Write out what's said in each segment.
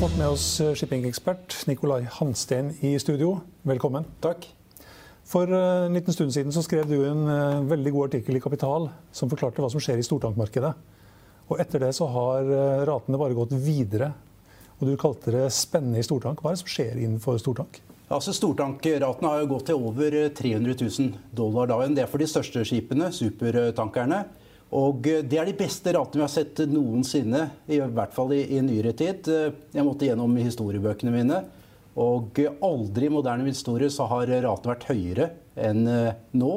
Har fått med oss shippingekspert Nikolai Hansten i studio. Velkommen. Takk. For eh, en liten stund siden så skrev du en eh, veldig god artikkel i Kapital som forklarte hva som skjer i stortankmarkedet. Og etter det så har eh, ratene bare gått videre. Og du kalte det spennende i stortank. Hva er det som skjer innenfor stortank? Altså Stortankratene har jo gått til over 300 000 dollar dagen. Det er for de største skipene, supertankerne. Og det er de beste ratene vi har sett noensinne, i hvert fall i, i nyere tid. Jeg måtte gjennom historiebøkene mine. Og aldri i moderne historie så har ratene vært høyere enn eh, nå.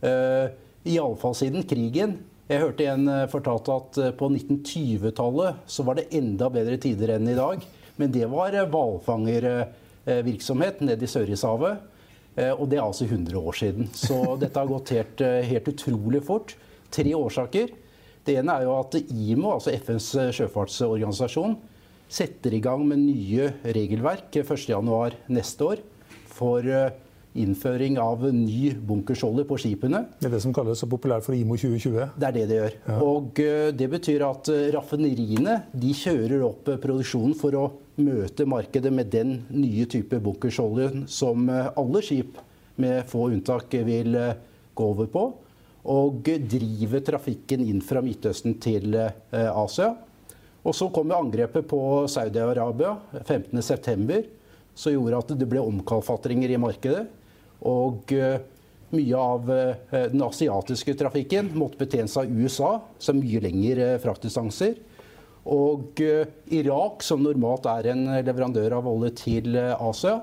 Eh, Iallfall siden krigen. Jeg hørte en eh, fortalte at eh, på 1920-tallet så var det enda bedre tider enn i dag. Men det var eh, hvalfangervirksomhet nede i Sørishavet. Eh, Og det er altså 100 år siden. Så dette har gått helt, eh, helt utrolig fort. Tre årsaker. Det ene er jo at IMO, altså FNs sjøfartsorganisasjon, setter i gang med nye regelverk 1.1 neste år for eh, innføring av ny bunkersolje på skipene. Det er det som kalles så populært for IMO 2020. Det er det det gjør. Og eh, det betyr at eh, raffineriene de kjører opp eh, produksjonen for å møte markedet med den nye type bunkersoljen som eh, alle skip med få unntak vil eh, gå over på. Og drive trafikken inn fra Midtøsten til eh, Asia. Og så kom angrepet på Saudi-Arabia 15.9. som gjorde at det ble omkalfatringer i markedet. Og eh, mye av eh, den asiatiske trafikken måtte betjene seg av USA, som mye lengre fraktdistanser. Og Irak, som normalt er en leverandør av olje til Asia,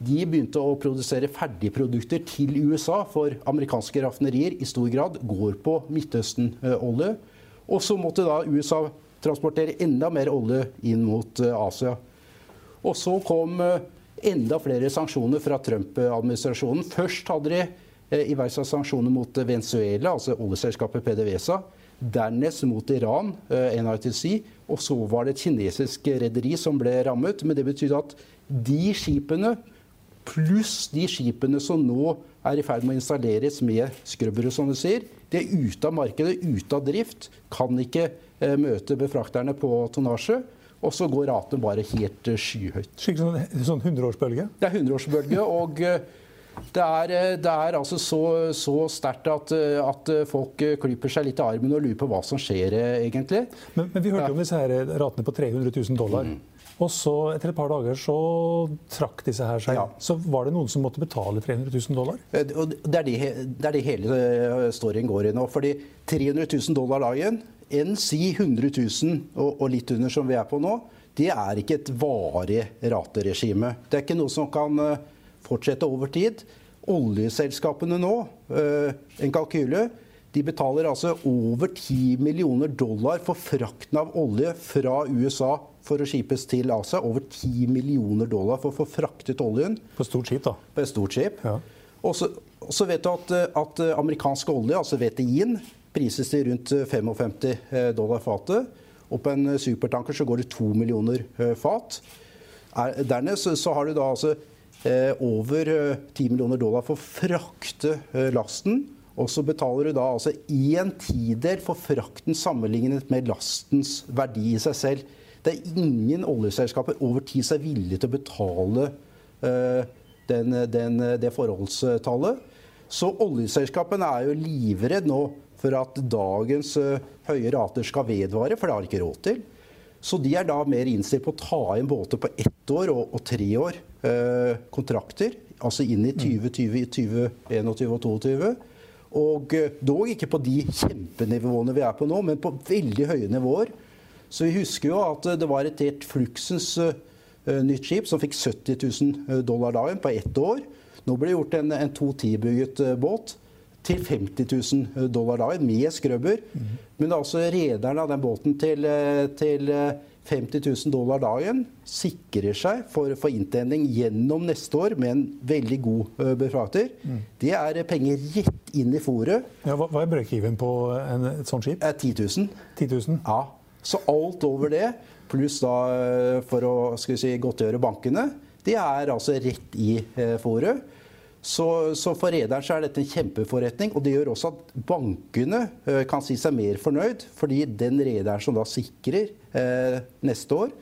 de begynte å produsere ferdigprodukter til USA, for amerikanske raffinerier i stor grad går på Midtøsten-olje. Og så måtte da USA transportere enda mer olje inn mot eh, Asia. Og så kom eh, enda flere sanksjoner fra Trump-administrasjonen. Først hadde de eh, iverksatt sanksjoner mot Venezuela, altså oljeselskapet PDVSA. Dernest mot Iran, NITC. Og så var det et kinesisk rederi som ble rammet. Men det betydde at de skipene, pluss de skipene som nå er i ferd med å installeres med skrubbere, som du sier, de er ute av markedet, ute av drift. Kan ikke eh, møte befrakterne på tonnasje. Og så går ratene bare helt eh, skyhøyt. Skikkelig sånn, sånn 100-årsbølge. Det er 100-årsbølge, og eh, det er, eh, det er altså så, så sterkt at, at folk klyper seg litt i armen og lurer på hva som skjer, egentlig. Men, men vi hørte ja. om disse her ratene på 300 000 dollar. Og så etter et par dager så trakk disse her seg. Ja. Så var det noen som måtte betale 300 000 dollar. Eh, Det er det, det er det hele eh, storyen går i nå. Fordi 300 000 dollar dagen, enn si 100 000 og, og litt under som vi er på nå, det er ikke et varig rateregime. Det er ikke noe som kan eh, fortsette over tid. Oljeselskapene nå, en kalkyle, de betaler altså over 10 millioner dollar for frakten av olje fra USA for å skipes til Asia. Over 10 millioner dollar for å få fraktet oljen På stort skip, da. på et stort skip. Ja. Og så vet du at, eh, at amerikansk olje, altså VTI-en, prises til rundt eh, 55 dollar fatet. Og på en eh, supertanker så går det 2 millioner eh, fat. Er- Dernest så- har du da altså eh, over eh, 10 millioner dollar for å frakte eh, lasten. Og så betaler du da altså en tidel for frakten sammenlignet med lastens verdi i seg selv. Det er ingen oljeselskaper over tid som er villige til å betale uh, den, den, det forholdstallet. Så oljeselskapene er jo livredd nå for at dagens uh, høye rater skal vedvare, for det har de ikke råd til. Så de er da mer innstilt på å ta inn båter på ett år og, og tre år uh, kontrakter. Altså inn i 2020, 2021 og 2022. Og dog ikke på de kjempenivåene vi er på nå, men på veldig høye nivåer. Så vi husker jo at det var et helt fluksens nytt skip som fikk 70 000 dollar dagen på ett år. Nå ble det gjort en, en 210-bygget båt til 50 000 dollar dagen med skrubber. Mm. Men altså rederen av den båten til, eh, til 50 eh, 000 dollar dagen sikrer seg for, for inntjening gjennom neste år med en veldig god uh, befrakter. Mm. Det er penger rett inn i fòret. Ja, hva, hva er break-even på en, et sånt skip? 10 000. 10 000. Ja. Så alt over det, pluss da for å skal vi si, godtgjøre bankene, det er altså rett i uh, fòret. Så, så, for rederen er dette en kjempeforretning. Og det gjør også at bankene eh, kan si seg mer fornøyd, fordi den rederen som da sikrer eh, neste år,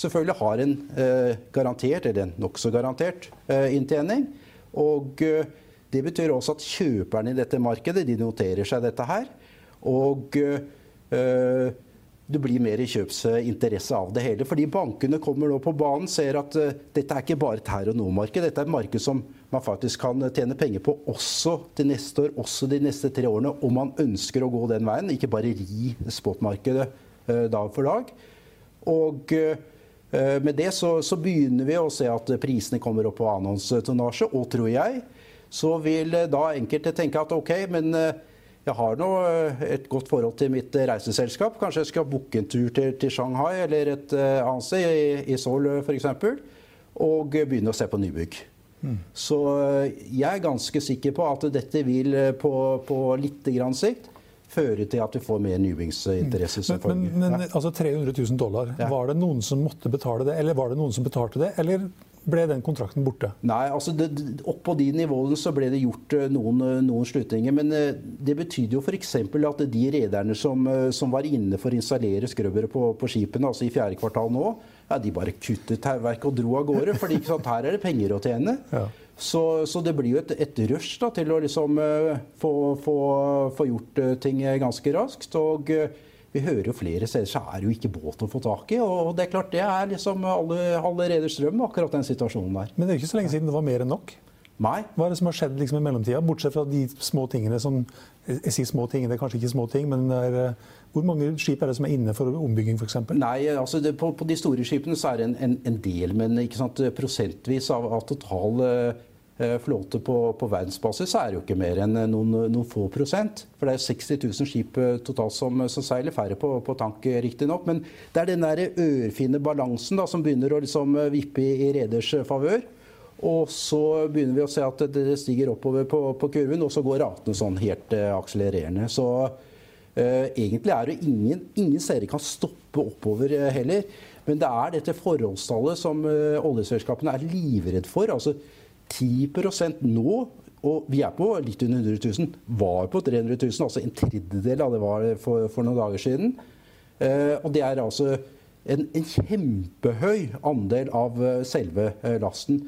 selvfølgelig har en eh, garantert, eller en nokså garantert, eh, inntjening. Og eh, det betyr også at kjøperne i dette markedet de noterer seg dette her. Og eh, det blir mer kjøpsinteresse av det hele. Fordi bankene kommer nå på banen, ser at uh, dette er ikke bare et her og nå-marked. Dette er et marked som man faktisk kan tjene penger på også til neste år, også de neste tre årene, om man ønsker å gå den veien. Ikke bare ri spotmarkedet uh, dag for dag. Og med det så, så, begynner vi å se at prisene kommer opp på annonsetonnasje, og tror jeg, så vil da enkelte tenke at OK, men jeg har nå eh, et godt forhold til mitt eh, reiseselskap. Kanskje jeg skal booke en tur til, til Shanghai eller et uh, annet sted, i, i Seoul f.eks., og begynne å se på nybygg. Mm. Så jeg er ganske sikker på at dette vil på, på litt grann sikt føre til at vi får mer nybyggsinteresse. Mm. Men, men, men ja. altså 300 000 dollar, ja. var det noen som måtte betale det, eller var det noen som betalte det? Eller ble den kontrakten borte? Nei, altså det, opp på de nivåene så ble det gjort eh, noen, eh, noen slutninger. Men eh, det betydde jo f.eks. at de rederne som, som, var inne for å installere skrøbbere på, på, skipene, altså i fjerde kvartal nå, ja, de bare kuttet tauverket og dro av gårde. For her er det penger å tjene. Ja. Så, så, det blir jo et, et rush da, til å liksom, få, få, få, gjort ting ganske raskt. Og vi hører jo flere steder så er det jo ikke båt å få tak i. Og det er klart det er liksom alle, alle reders drøm, akkurat den situasjonen der. Men det er ikke så lenge siden det var mer enn nok? Nei. Hva er det som har skjedd liksom i mellomtida, bortsett fra de små tingene som Jeg sier små ting, det er kanskje ikke små ting, men er, eh, hvor mange skip er det som er inne for ombygging f.eks.? Nei, altså det, på, på, de store skipene så er det en, en, en del, men prosentvis av, av total Eh, flåte på, på, verdensbasis, så er det jo ikke mer enn eh, noen, noen, få prosent. For det er 60 000 skip eh, totalt som, som seiler, færre på, på tank riktignok. Men det er den der ørfine balansen da, som begynner å liksom vippe i, i reders favør. Og så begynner vi å se at det stiger oppover på, på kurven, og så går ratene sånn helt akselererende. Så uh, egentlig er det ingen, ingen steder kan stoppe oppover heller. Men det er dette forholdstallet som oljeselskapene er livredd for. altså 10% nå, og vi er på litt under 100 000, var på 300 000, altså en tredjedel av det var for, for noen dager siden. Eh, og det er altså en, en, kjempehøy andel av eh, selve eh, lasten.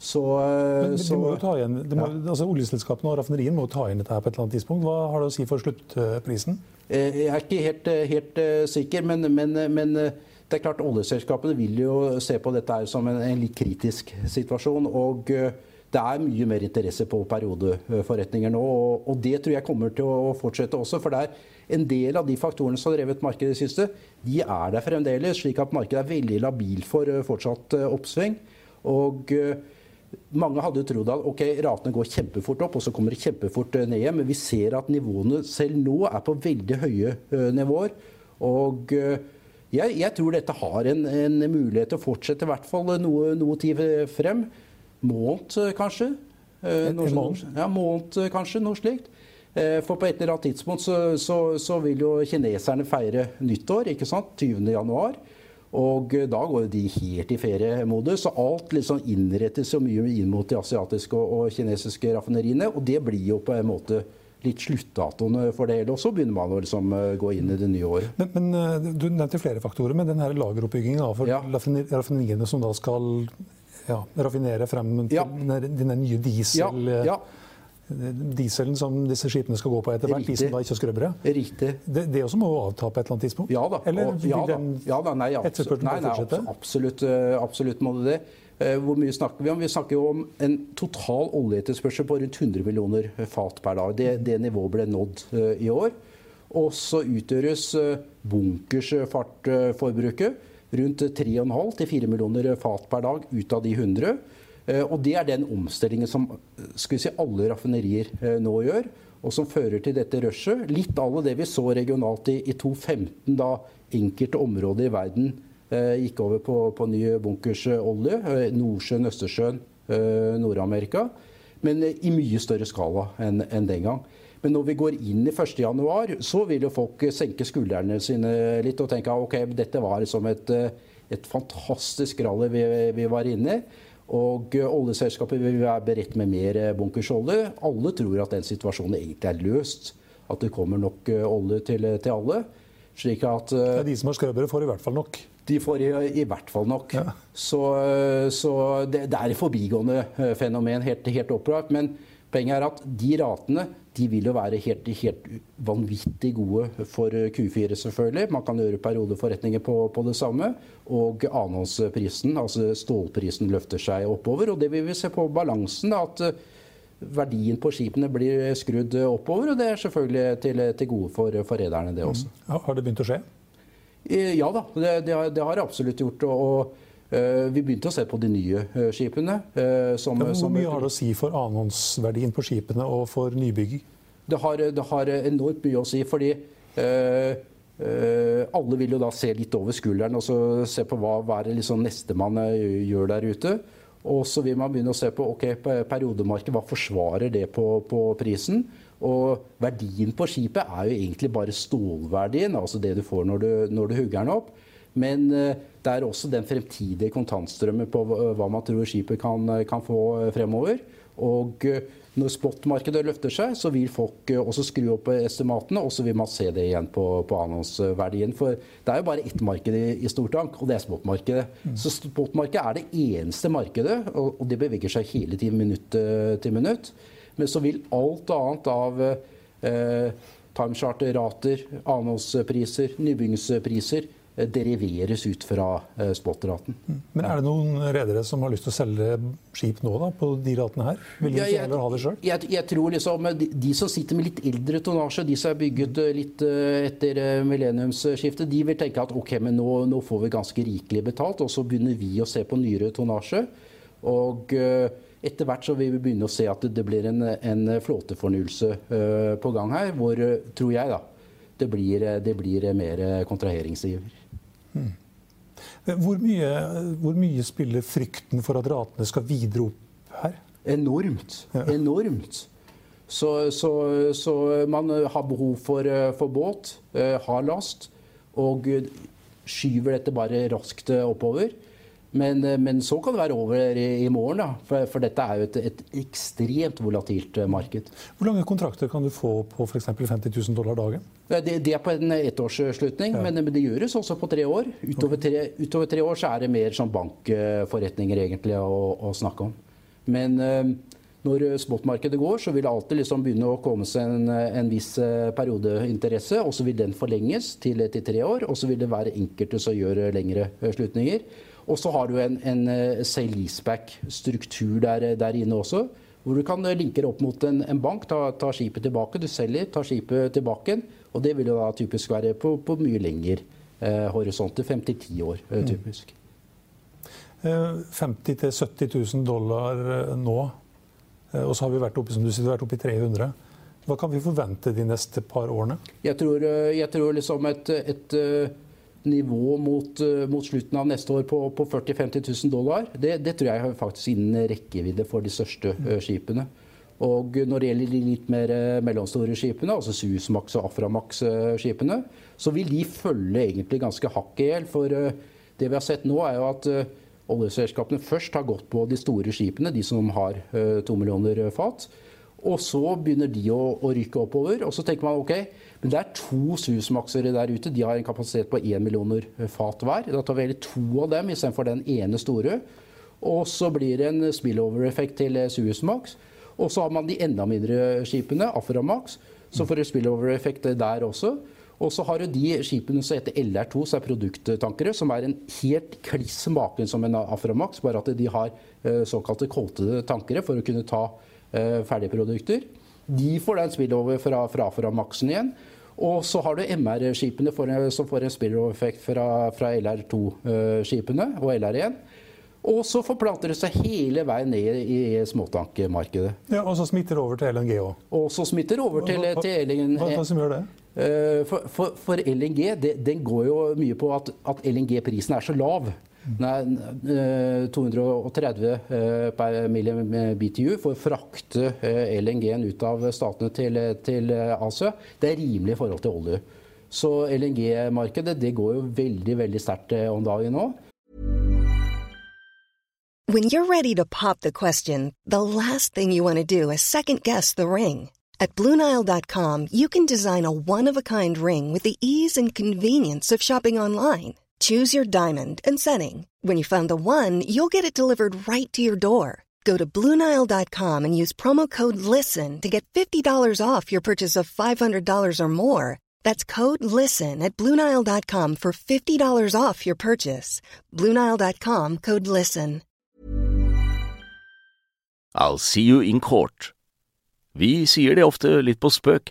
Så, eh, Men de må jo ta igjen, må, ja. altså Oljeselskapene og raffinerien må jo ta inn dette her på et eller annet tidspunkt. Hva har det å si for sluttprisen? Jeg er ikke helt, helt sikker, men, men, men, det er klart oljeselskapene vil jo se på dette som en, en litt kritisk situasjon. og det er mye mer interesse på periodeforretninger nå. Og det tror jeg kommer til å fortsette også. For det er en del av de faktorene som har drevet markedet i det siste, de er der fremdeles. Slik at markedet er veldig labil for eh, fortsatt eh, oppsving. Og eh, mange hadde trodd at ok, ratene går kjempefort opp, og så kommer det kjempefort ned igjen. Men vi ser at nivåene selv nå er på veldig høye nivåer. Og jeg, jeg tror dette har en, en, mulighet til å fortsette i hvert fall noe, noe tid frem måned, eh, kanskje. Eh, noe, måned? Ja, måned, eh, kanskje. Noe slikt. For på et eller annet tidspunkt så, så, så vil jo kineserne feire nyttår, ikke sant? 20. januar. Og da går de helt i feriemodus. Så alt liksom innrettes så mye inn mot de asiatiske og, og kinesiske raffineriene. Og det blir jo på en måte litt sluttdatoene for det hele. Og så begynner man å liksom gå inn i det nye året. Men, men Du nevnte flere faktorer, men den her lageroppbyggingen for ja. raffineriene som da skal ja, raffinere frem til denne nye diesel... Ja, ja. dieselen som disse skipene skal gå på etter hvert, de som da ikke har skrøbbere. Riktig. Det, det også må jo avta på et eller annet tidspunkt? Ja da. Eller vil ja, den ja, da. Nei, absolutt, nei, nei, absolutt, eh, absolutt må det det. Eh, hvor mye snakker vi om? Vi snakker jo om en total oljeetterspørsel på rundt 100 millioner fat per dag. Det, det nivået ble nådd uh, i år. Og så utgjøres bunkersfartforbruket rundt 3,5 til 4 millioner fat per dag ut av de 100. Eh, og Det er den omstillingen som si, alle raffinerier eh, nå gjør, og som fører til dette rushet. Litt av det vi så regionalt i, i 2015, da enkelte områder i verden eh, gikk over på, på ny bunkersolje. Eh, Nordsjøen, Østersjøen, eh, Nord-Amerika. Men eh, i mye større skala enn en den gang. Men når vi går inn i 1.1, så vil jo folk senke skuldrene sine litt og tenke ok, dette var liksom et, et fantastisk rally vi, vi var inne i. Og eh, oljeselskapet vil være beredt med mer bunkers bunkersolje. Alle tror at den situasjonen egentlig er løst. At det kommer nok eh, olje til, til alle. Slik at ja, De som har skrøbere, får i hvert fall nok? De får i, i hvert fall nok. Ja. Så, så det, det, er et forbigående fenomen, helt, helt opplagt. Men poenget er at de ratene de vil jo være helt, helt vanvittig gode for Q4, selvfølgelig. Man kan gjøre periodeforretninger på, på det samme. Og annonsprisen, altså stålprisen, løfter seg oppover. Og det vil vi se på balansen. at eh, verdien på skipene blir skrudd oppover. Og det er selvfølgelig til, til gode for, for rederne, det også. Ja, har det begynt å skje? Eh, ja da, det, det, har, det har absolutt gjort. og vi begynte å se på de nye eh, skipene. Eh, som, ja, hvor mye har det å si for annonsverdien på skipene og for nybygging? Det har, det har enormt mye å si, fordi uh, alle vil jo da se litt over skulderen og se på hva, hva er liksom nestemann gjør der ute. Og så vil man begynne å se på ok, periodemarkedet, hva forsvarer det på, på prisen? Og verdien på skipet er jo egentlig bare stålverdien, altså det du får når du, når du hugger den opp. Men eh, det er også den fremtidige kontantstrømmen på hva man tror skipet kan, kan få eh, fremover. Og eh, når spotmarkedet løfter seg, så vil folk også skru opp estimatene, og så vil man se det igjen på, på annonsverdien. For det er jo bare ett marked i, i stortank, og det er spotmarkedet. Mm. Så spotmarkedet er det eneste markedet, og, og det beveger seg hele tiden minutt til minutt. Men så vil alt annet av eh, timecharter-rater, annonspriser, nybyggingspriser Eh, deriveres ut fra eh, spotraten. Mm. Men er det noen redere som har lyst til å selge skip nå da, på de ratene her? Vil de ja, jeg, ha det selv? Jeg, jeg, tror liksom de, de, som sitter med litt eldre tonnasje, de som er bygget eh, litt etter millenniumsskiftet, de vil tenke at ok, men nå, nå, får vi ganske rikelig betalt, og så begynner vi å se på nyere tonnasje. Og etter hvert så vil vi begynne å se at det, det blir en, en flåtefornyelse på gang her, hvor, tror jeg, da, det blir, det blir mer kontraheringsgiver. Hmm. Hvor, mye, hvor mye spiller frykten for at ratene skal videre opp her? Enormt. Ja. Enormt. Så, så, så, man har behov for, for båt, eh, har last, og skyver dette bare raskt oppover. Men, eh, men, så kan det være over i, i morgen. For, for, dette er jo et, et, ekstremt volatilt eh, marked. Hvor lange kontrakter kan du få på f.eks. 50 000 dollar dagen? Det, det er på en ettårsslutning, ja. men, men, det gjøres også på tre år. Utover tre, utover tre, år så er det mer sånn bankforretninger egentlig å, å snakke om. Men eh, når spotmarkedet går, så vil det alltid liksom begynne å komme seg en, en viss periodeinteresse, og så vil den forlenges til, til tre år. Og så vil det være enkelte som gjør lengre slutninger. Og så har du en, en eh, sale leaseback-struktur der, der, inne også. Hvor du kan eh, linke det opp mot en, en bank, ta, ta, skipet tilbake. Du selger, tar skipet tilbake. Og det vil jo da typisk være på, på mye lengre eh, horisonter. Fem til ti år, eh, mm. typisk. Mm. 50 000-70 000 dollar nå. Og så har vi vært oppe, som du sier, vært oppe i 300 Hva kan vi forvente de neste par årene? Jeg tror, jeg tror liksom et, et nivå mot, eh, mot, slutten av neste år på, på 40 000-50 000 dollar, det, det, tror jeg faktisk innen rekkevidde for de største uh, skipene. Og når det gjelder de litt mer uh, mellomstore skipene, altså Suezmax og Aframax-skipene, så vil de følge egentlig ganske hakk i hjel. For det vi har sett nå, er jo at oljeselskapene først har gått på de store skipene, de som har to millioner fat. Og så begynner de å, å rykke oppover. Og så tenker man ok, men det er to Suezmaxere der ute. De har en kapasitet på 1 millioner fat hver. Da tar vi heller to av dem istedenfor den ene store. Og så blir det en spillover-effekt til Suezmax. Og så har man de enda mindre skipene, Aframax, som får en spillover-effekt der også. Og så har du de skipene som heter LR2, som er produkttankere, som er en helt kliss maken som en Aframax, bare at de har eh, såkalte koltede tankere for å kunne ta eh, ferdigprodukter. De får da en spillover fra, fra Maxen igjen. Og så har du MR-skipene som får en spillover-effekt fra, fra LR2-skipene og LR1. Og så forplanter det seg hele veien ned i småtankmarkedet. Ja, Og så smitter det over til LNG òg. Og så smitter det over til, til LNG. Hva, hva som gjør det? Eh, for, for, for LNG det, den går jo mye på at, at LNG-prisen er så lav. Er 230 eh, eh, per million BTU for å frakte LNG-en ut av statene til, til Asia. Det er rimelig i forhold til olje. Så LNG-markedet det går jo veldig veldig sterkt om dagen nå. When you're ready to pop the question, the last thing you want to do is second guess the ring. At Bluenile.com, you can design a one of a kind ring with the ease and convenience of shopping online. Choose your diamond and setting. When you find the one, you'll get it delivered right to your door. Go to Bluenile.com and use promo code LISTEN to get $50 off your purchase of $500 or more. That's code LISTEN at Bluenile.com for $50 off your purchase. Bluenile.com code LISTEN. I'll see you in court. Vi sier det ofte litt på spøk,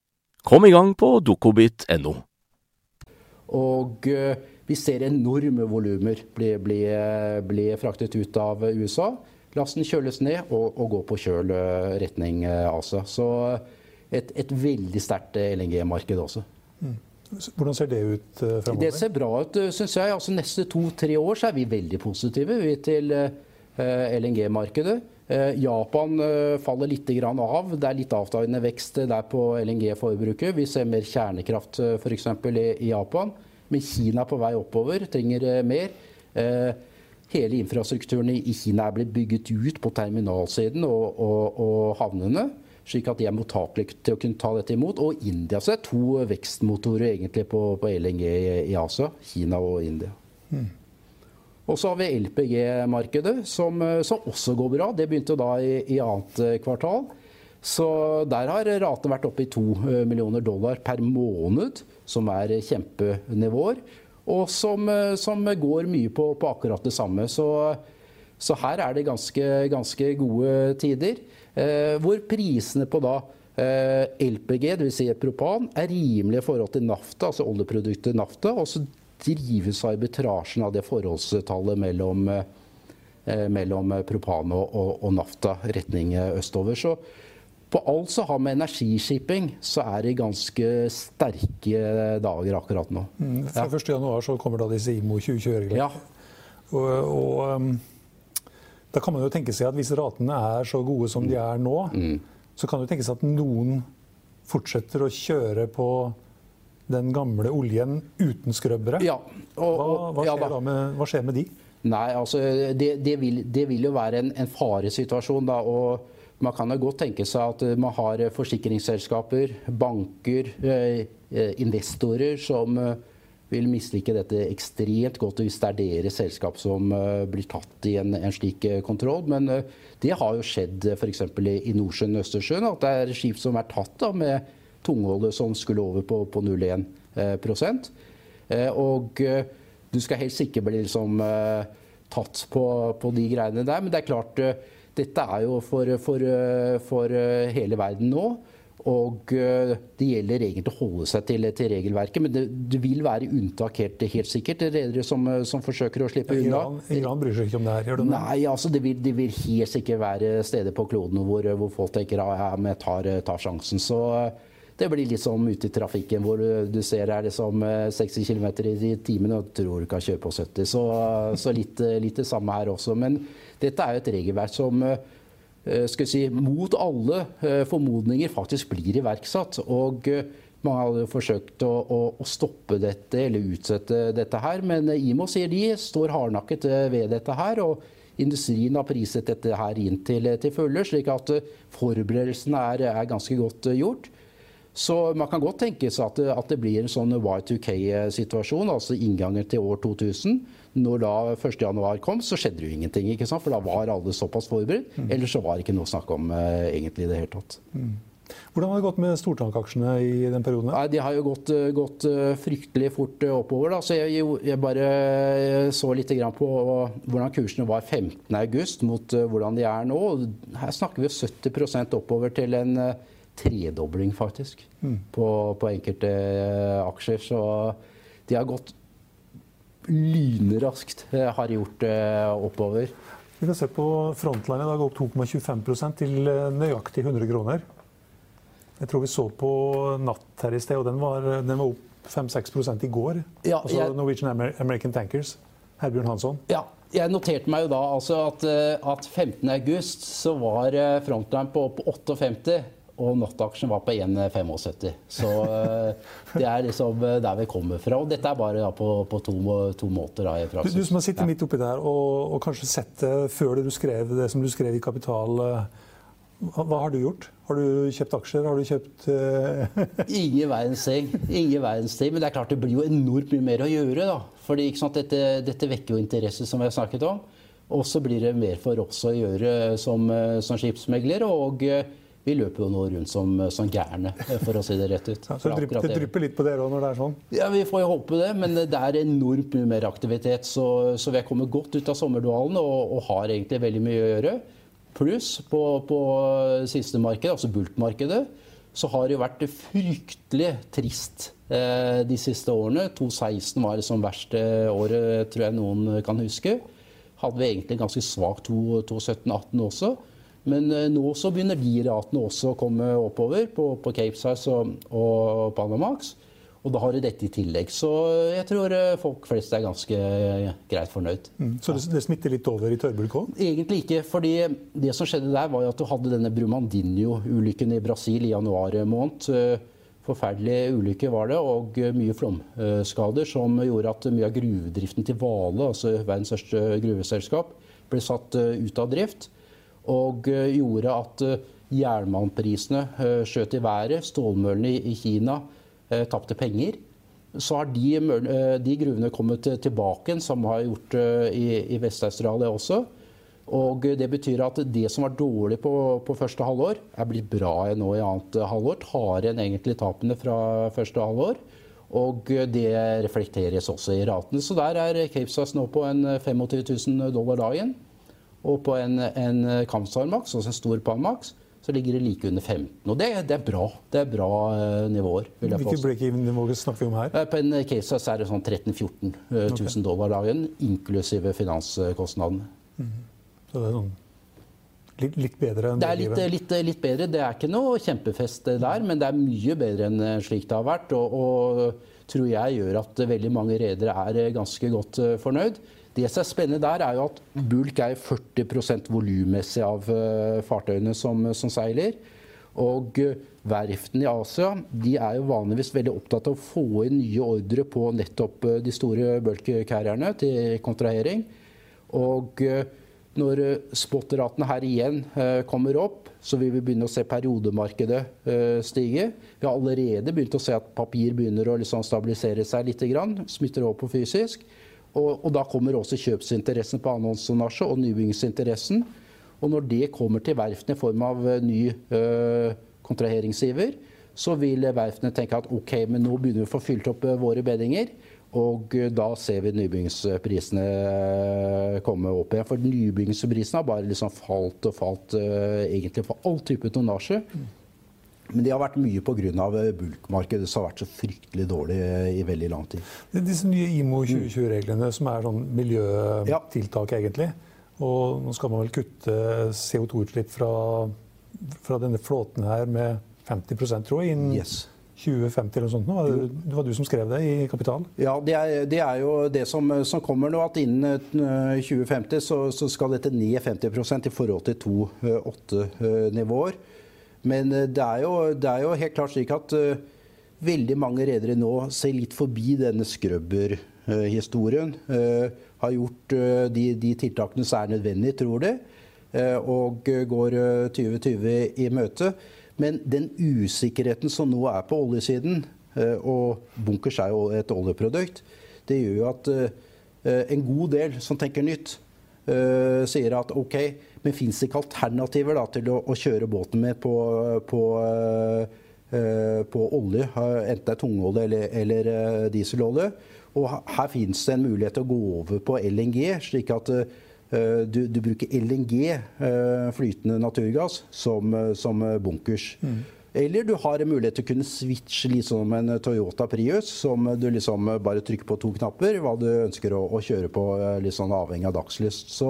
Kom i gang på dokobit.no. Og uh, vi ser enorme volumer bli, bli, bli, fraktet ut av USA. Lasten kjøles ned og, og går på kjøl uh, retning Asia. Så et, et veldig sterkt LNG-marked også. Mm. Hvordan ser det ut framover? Det ser bra ut, syns jeg. Altså, neste to-tre år så er vi veldig positive vi, til LNG-markedet. Eh, Japan eh, faller litt av. Det er litt avtagende vekst der på LNG-forbruket. Vi ser mer kjernekraft eh, f.eks. i Japan. Men Kina er på vei oppover, trenger mer. Hele infrastrukturen i Kina er blitt bygget ut på terminalsiden og, og, og havnene slik at de er mottakelige til å kunne ta dette imot. Og India så er to vekstmotorer egentlig på, på LNG i Asia. Kina og India. Mm. Og så har vi LPG-markedet, som, eh, som, også går bra. Det begynte da i, i, annet eh, kvartal. Så der har raten vært oppe i to eh, millioner dollar per måned, som er kjempenivåer. Og som, som går mye på, på, akkurat det samme. Så, så her er det ganske, ganske gode tider. Eh, hvor prisene på da eh, LPG, dvs. Si propan, er rimelige i forhold til nafta, altså oljeproduktet nafta. Og så drives av arbitrasjen av det forholdstallet mellom, eh, mellom propan og, og, og, nafta retning østover. Så på alt som har med energiskipping, så er det ganske sterke dager akkurat nå. Mm, fra ja. 1.1 så kommer da disse IMO 2020-reglene. Ja. Og, og um, da kan man jo tenke seg at hvis ratene er så gode som de er nå, mm. så kan det tenkes at noen fortsetter å kjøre på den gamle oljen uten skrøbbere. Ja. Og, hva, hva, skjer ja, da. med, hva, skjer med, de? Nei, altså Det, det, vil, det vil, jo være en, en faresituasjon, da. og man kan jo godt tenke seg at man har forsikringsselskaper, banker, eh, eh investorer som eh, vil mislike dette ekstremt godt hvis det er deres selskap som blir tatt i en, en slik kontroll. Men det har jo skjedd f.eks. i, i Nordsjøen og Østersjøen. At det er skip som er tatt da, med tungolje som skulle over på, på 0,1 eh. Eh, og eh, du skal helst ikke bli liksom, tatt på, på, de greiene der. Men det er klart dette er jo for, for, for hele verden nå. Og det gjelder egentlig å holde seg til, til regelverket, men det, det, vil være unntak helt, helt sikkert. Redere som, som, forsøker å slippe ja, Iran, unna. Iran bryr seg ikke om det her, gjør det? Nei, altså det vil, det vil helt sikkert være steder på kloden hvor, hvor folk tenker at ja, vi tar, tar sjansen. Så det blir litt som ute i trafikken hvor du, du ser er liksom 60 km i timen og tror du kan kjøre på 70. Så, så litt, litt, det samme her også. Men dette er jo et regelverk som eh, skal si, mot alle eh, formodninger faktisk blir iverksatt. Og eh, mange hadde forsøkt å, å, å, stoppe dette eller utsette dette her, men IMO sier de står hardnakket ved dette her. og Industrien har priset dette her inn til, til fulle, slik at forberedelsene er, er ganske godt gjort. Så man kan godt tenke seg at det, at det blir en sånn Y2K-situasjon, altså inngangen til år 2000. Når da 1.1 kom, så skjedde det jo ingenting, ikke sant? for da var alle såpass forberedt. Mm. Ellers så var det ikke noe å snakke om uh, egentlig i det hele tatt. Mm. Hvordan har det gått med stortankaksjene i den perioden? Nei, de har jo gått, eh, gått eh, fryktelig fort oppover. Da. Så jeg, jeg, bare så litt på hvordan kursene var 15.8 mot hvordan de er nå. Her snakker vi 70% oppover til en tredobling, faktisk, mm. på, på, enkelte eh, aksjer. Så de har gått lynraskt, eh, har gjort eh, oppover. Vi kan se på Frontline i dag opp 2,25% til nøyaktig 100 kroner. Jeg tror vi så på natt her i sted, og den var, den var opp 5-6 i går. Ja, altså jeg, Norwegian American Tankers. Herbjørn Hansson. Ja, jeg noterte meg jo da altså at, at 15.8 så var Frontline på, opp 58 og nattaksjen var på 1,75. Så eh, det er liksom eh, der vi kommer fra. Og dette er bare på, på to, to, måter. Da, du, du, som har sittet midt oppi der og, og, kanskje sett det før du skrev det som du skrev i Kapital. Eh, hva, har du gjort? Har du kjøpt aksjer? Har du kjøpt uh... Ingen verdens ting. Ingen verdens ting. Men det er klart det blir jo enormt mye mer å gjøre. da. Fordi dette, dette, vekker jo interesse, som vi har snakket om. Og så blir det mer for oss å gjøre som, som skipsmegler. og vi løper jo nå rundt som, som gærne, for å si det rett ut. Ja, så det drypper, det drypper litt på dere òg når det er sånn? Ja, Vi får jo håpe det, men det er enormt mye mer aktivitet. Så, så vi er kommet godt ut av sommerdvalen og, og, har egentlig veldig mye å gjøre. Pluss på, på siste marked, altså bultmarkedet, så har det jo vært fryktelig trist eh, de siste årene. 2016 var det som verste året, tror jeg noen kan huske. Hadde vi egentlig ganske svakt 2017-2018 også. Men eh, nå så begynner de ratene også å komme oppover på, på Cape Size og, og Panamax. Og da har de dette i tillegg. Så jeg tror eh, folk flest er ganske eh, greit fornøyd. Mm. Så det, det, smitter litt over i tørrbulk òg? Egentlig ikke. fordi det som skjedde der, var at du hadde denne Brumandinho-ulykken i Brasil i januar måned. Forferdelig ulykke var det, og mye flomskader som gjorde at mye av gruvedriften til Vale, altså verdens største gruveselskap, ble satt ut av drift og eh, gjorde at eh, jernmalmprisene eh, skjøt i været. Stålmøllene i Kina tapte penger. Så har de, de gruvene kommet tilbake, som har gjort i, i Vest-Australia også. Og Det betyr at det som var dårlig på, på første halvår, er blitt bra nå i annet halvår. Tar igjen egentlig tapene fra første halvår. Og det reflekteres også i ratene. Så der er Capesize nå på en 25 000 dollar dagen. Og på en, en Kampstar Max, altså en stor Panmax, så ligger det like under 15. Og det, det er bra. Det er bra nivåer. vil jeg Hvilke break-even-nivåer snakker vi om her? Uh, på en case er det sånn 13 000-14 uh, okay. dollar dagen, inklusive finanskostnadene. Mm. Så det er sånn litt, litt bedre enn det er litt, litt, litt, bedre. Det er ikke noe kjempefest der, men det er mye bedre enn slik det har vært. Og, og tror jeg gjør at veldig mange redere er ganske godt fornøyd. Det som er spennende der, er jo at bulk er 40 volummessig av uh, fartøyene som, som, seiler. Og uh, verftene i Asia de er jo vanligvis veldig opptatt av å få inn nye ordre på nettopp uh, de store bulk-carrierne til kontrahering. Og når spot-ratene her igjen kommer opp, så vil vi begynne å se periodemarkedet stige. Vi har allerede begynt å se at papir begynner å liksom stabilisere seg litt, smitter over på fysisk. Og, og, da kommer også kjøpsinteressen på annonsonnasje og nybyggingsinteressen. Og når det kommer til verftene i form av eh, ny øh, kontraheringsgiver, så vil verftene tenke at ok, men nå begynner vi å få fylt opp øh, våre beddinger. Og da ser vi nybyggingsprisene komme opp igjen. For nybyggingsprisene har bare liksom falt og falt egentlig for all type tonnasje. Men det har vært mye pga. bulkmarkedet som har vært så fryktelig dårlig i veldig lang tid. Det er Disse nye IMO 2020-reglene som er sånn miljøtiltak, egentlig. Og nå skal man vel kutte CO2-utslipp fra, fra, denne flåten her med 50 tror jeg, innen yes. 2050 eller noe sånt. Nå. Det var du som skrev det i Kapital? Ja, det er, det er jo det som, som, kommer nå. At innen 2050 så, så skal dette ned 50% i forhold til 2.8-nivåer. Men eh, det er, jo, det er, jo, helt klart slik at uh, veldig mange redere nå ser litt forbi denne skrøbber-historien, Uh, har gjort uh, de, de, tiltakene som er nødvendige, tror de, og går 2020 i møte. Men den usikkerheten som nå er på oljesiden, og bunkers er jo et oljeprodukt, det gjør jo at en god del som tenker nytt, sier at OK, men fins det ikke alternativer da, til å, å, kjøre båten med på, på, uh, på olje, enten det er tungolje eller, eller uh, dieselolje? Og her finnes det en mulighet til å gå over på LNG, slik at du, du, bruker LNG, flytende naturgass, som, som bunkers. Mm. Eller du har en mulighet til å kunne switche liksom en Toyota Prius, som du liksom bare trykker på to knapper, hva du ønsker å, å kjøre på, litt sånn avhengig av dagslyst. Så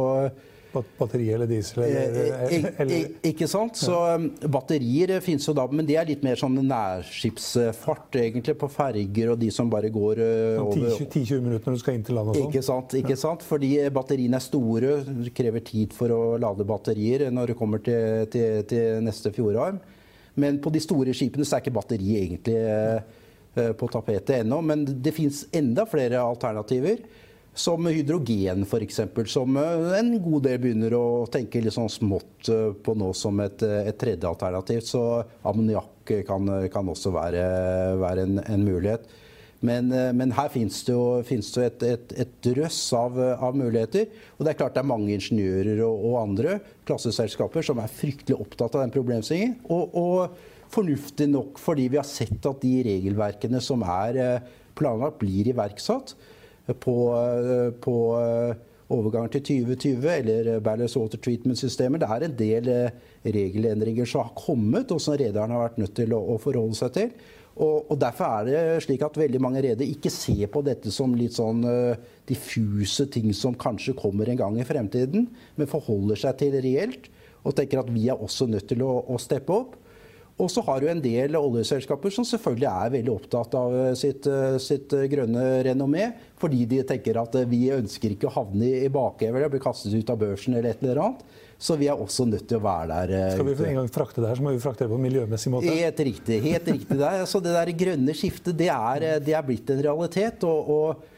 Batteri eller diesel? Eller, eh, eller, ikke sant. Så um, batterier finnes jo da, men det er litt mer sånn nærskipsfart, egentlig, på ferger og de som bare går uh, over 10-20 minutter når du skal inn til land og sånn? Ikke sant. ikke sant? Fordi batteriene er store, det krever tid for å lade batterier når du kommer til, til, til neste fjordarm. Men på de store skipene så er ikke batteri egentlig på tapetet ennå. Men det fins enda flere alternativer. Som hydrogen, f.eks., som eh, en god del begynner å tenke litt sånn smått eh, på nå som et, eh, et tredje alternativ. Så ammoniakk kan, kan, også være, være en, en, mulighet. Men, men her finnes det jo, finnes det et, et, et, drøss av, av, muligheter. Og det er klart det er mange ingeniører og, og andre klasseselskaper som er fryktelig opptatt av den problemstillingen. Og, og fornuftig nok fordi vi har sett at de regelverkene som er planlagt, blir iverksatt på, eh, på overgangen til 2020 eller Ballast Water Treatment-systemer. Det er en del eh, regelendringer som har kommet, og som rederne har vært nødt til å, å forholde seg til. Og, og, Derfor er det slik at veldig mange redere ikke ser på dette som litt sånn diffuse ting som kanskje kommer en gang i fremtiden, men forholder seg til reelt og tenker at vi er også nødt til å, å steppe opp. Og så har du en del oljeselskaper som selvfølgelig er veldig opptatt av eh, sitt, eh, sitt eh, grønne renommé. Fordi de tenker at vi ønsker ikke å havne i bakhever eller bli kastet ut av børsen eller et eller annet. Så vi er også nødt til å være der. Skal vi for en gang frakte det her, så må vi frakte det på en miljømessig måte. Helt riktig. helt riktig der. Så det der grønne skiftet, det er, det er blitt en realitet. og, og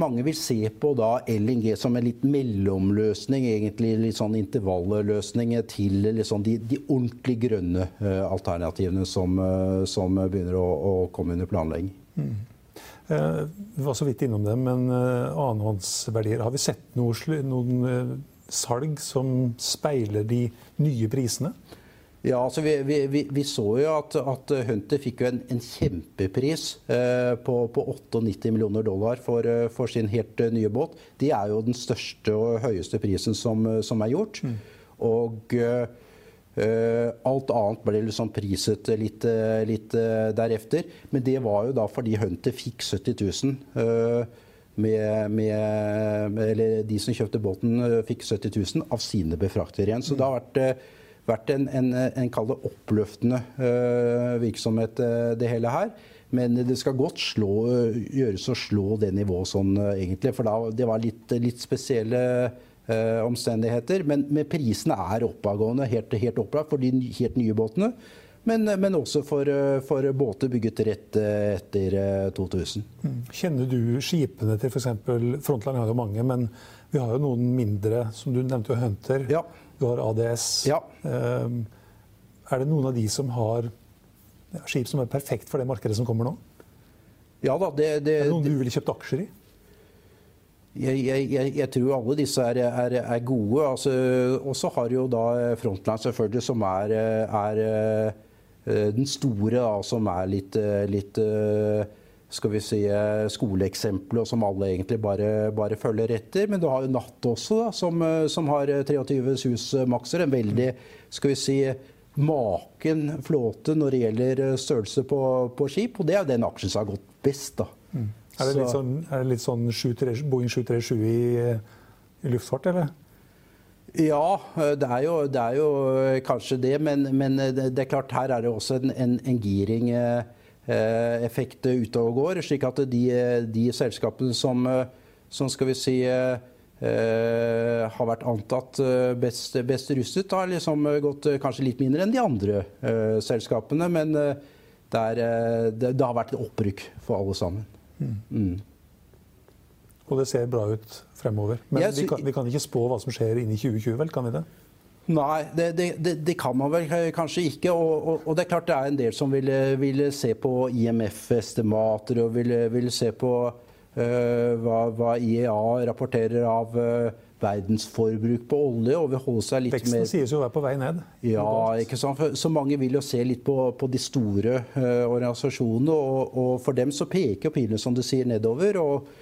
mange vil se på da LNG som en litt mellomløsning, egentlig litt sånn intervalløsning til liksom de, de, ordentlig grønne uh, alternativene som, uh, som begynner å, å, komme under planlegging. Mm. Vi var så vidt innom det, men annenhåndsverdier Har vi sett noe, noen salg som speiler de nye prisene? Ja, altså vi, vi, vi, så jo at, at, Hunter fikk jo en, en kjempepris eh, på, på, 98 millioner dollar for, eh, for, sin helt eh, nye båt. Det er jo den største og høyeste prisen som, som er gjort. Mm. Og eh, alt annet ble liksom priset litt, eh, litt derefter. Men det var jo da fordi Hunter fikk 70 000. Eh, med, med, eller de som kjøpte båten, fikk 70 000 av sine befraktere igjen. Så det har vært vært en, en, en det oppløftende uh, virksomhet, uh, det hele her. Men det skal godt slå, gjøres å slå det nivået sånn, uh, egentlig. For da, det var litt, litt spesielle omstendigheter. Men, men, prisene er oppadgående, helt, helt opplagt for de helt nye båtene. Men, men, også for, for, båter bygget rett etter 2000. Mm. Kjenner du skipene til f.eks. Frontline har jo mange, men vi har jo noen mindre, som du nevnte Hunter. Ja. Du har ADS. Ja. Ehm, er det noen av de som har skip som er perfekt for det markedet som kommer nå? Ja da, det, det, er det noen du ville kjøpt aksjer i? Jeg, jeg, jeg, tror alle disse er, er, er gode. Altså, og så har jo da Frontline selvfølgelig, som er, er, den store, da, som er litt, litt skal vi si, skoleeksempler som alle egentlig bare, bare, følger etter. Men du har jo Natt også, da, som, som har 23 SUS-makser. En veldig skal vi si, maken flåte når det gjelder størrelse på, på, skip. Og det er jo den aksjen som har gått best. da. Mm. Er det sånn, er det litt sånn 7, Boeing 737 i, i luftfart, eller? Ja, det er, jo, det er jo, kanskje det. Men, men, det er klart her er det også en, en, en giring-effekt eh, ute og går. Slik at de, de selskapene som, som, skal vi si Uh, har vært antatt best, best, rustet, har liksom gått kanskje litt mindre enn de andre uh, selskapene. Men det, er, det, det, har vært et opprykk for alle sammen. Mm. Mm. Og det ser bra ut fremover. Men vi kan, vi, kan, ikke spå hva som skjer inn i 2020, vel? Kan vi det? Nei, det, det, det kan man vel kanskje ikke. Og, og, og, det er klart det er en del som vil, vil se på IMF-estimater og vil, vil, se på uh, hva, hva, IEA rapporterer av uh, verdensforbruk på olje. og vil holde seg litt Veksten mer... sies jo å være på vei ned. Ja, ikke sant? så mange vil jo se litt på, på de store uh, organisasjonene. Og, og, for dem så peker pilene, som du sier, nedover. og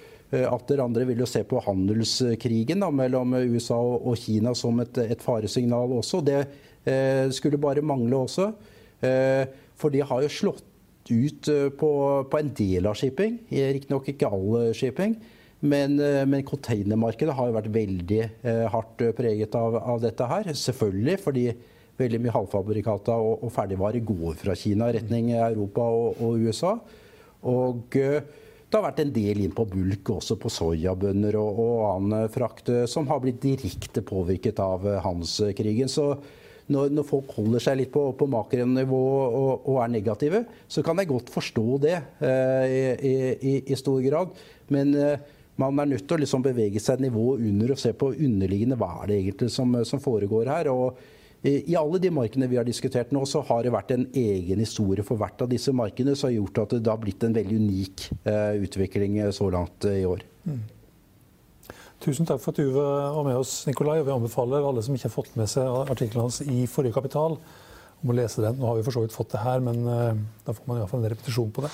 Atter andre vil jo se på handelskrigen da, mellom USA og Kina som et, et faresignal også. Det eh, skulle bare mangle også. Eh, for de har jo slått ut eh, på, på en del av shipping. Riktignok ikke all shipping. Men, eh, men containermarkedet har jo vært veldig eh, hardt preget av, av, dette her. Selvfølgelig fordi veldig mye halvfabrikata og, og ferdigvarer går fra Kina i retning Europa og, og USA. Og det har vært en del inn på bulk, også på soyabønner og, og annen frakt, eh, som har blitt direkte påvirket av eh, handelskrigen. Så når, når, folk holder seg litt på, på makronivå og, og, er negative, så kan jeg godt forstå det eh, i, i, i, stor grad. Men eh, man er nødt til å liksom bevege seg et nivå under og se på underliggende hva er det egentlig som, som foregår her. og i alle de markedene vi har diskutert nå, så har det vært en egen historie for hvert av disse markedene som har gjort at det har blitt en veldig unik eh, utvikling eh, så langt eh, i år. Mm. Tusen takk for at du var med oss, Nikolai. og Vi anbefaler alle som ikke har fått med seg artikkelen hans i forrige kapital, om å lese den. Nå har vi for så vidt fått det her, men da får man iallfall en repetisjon på det.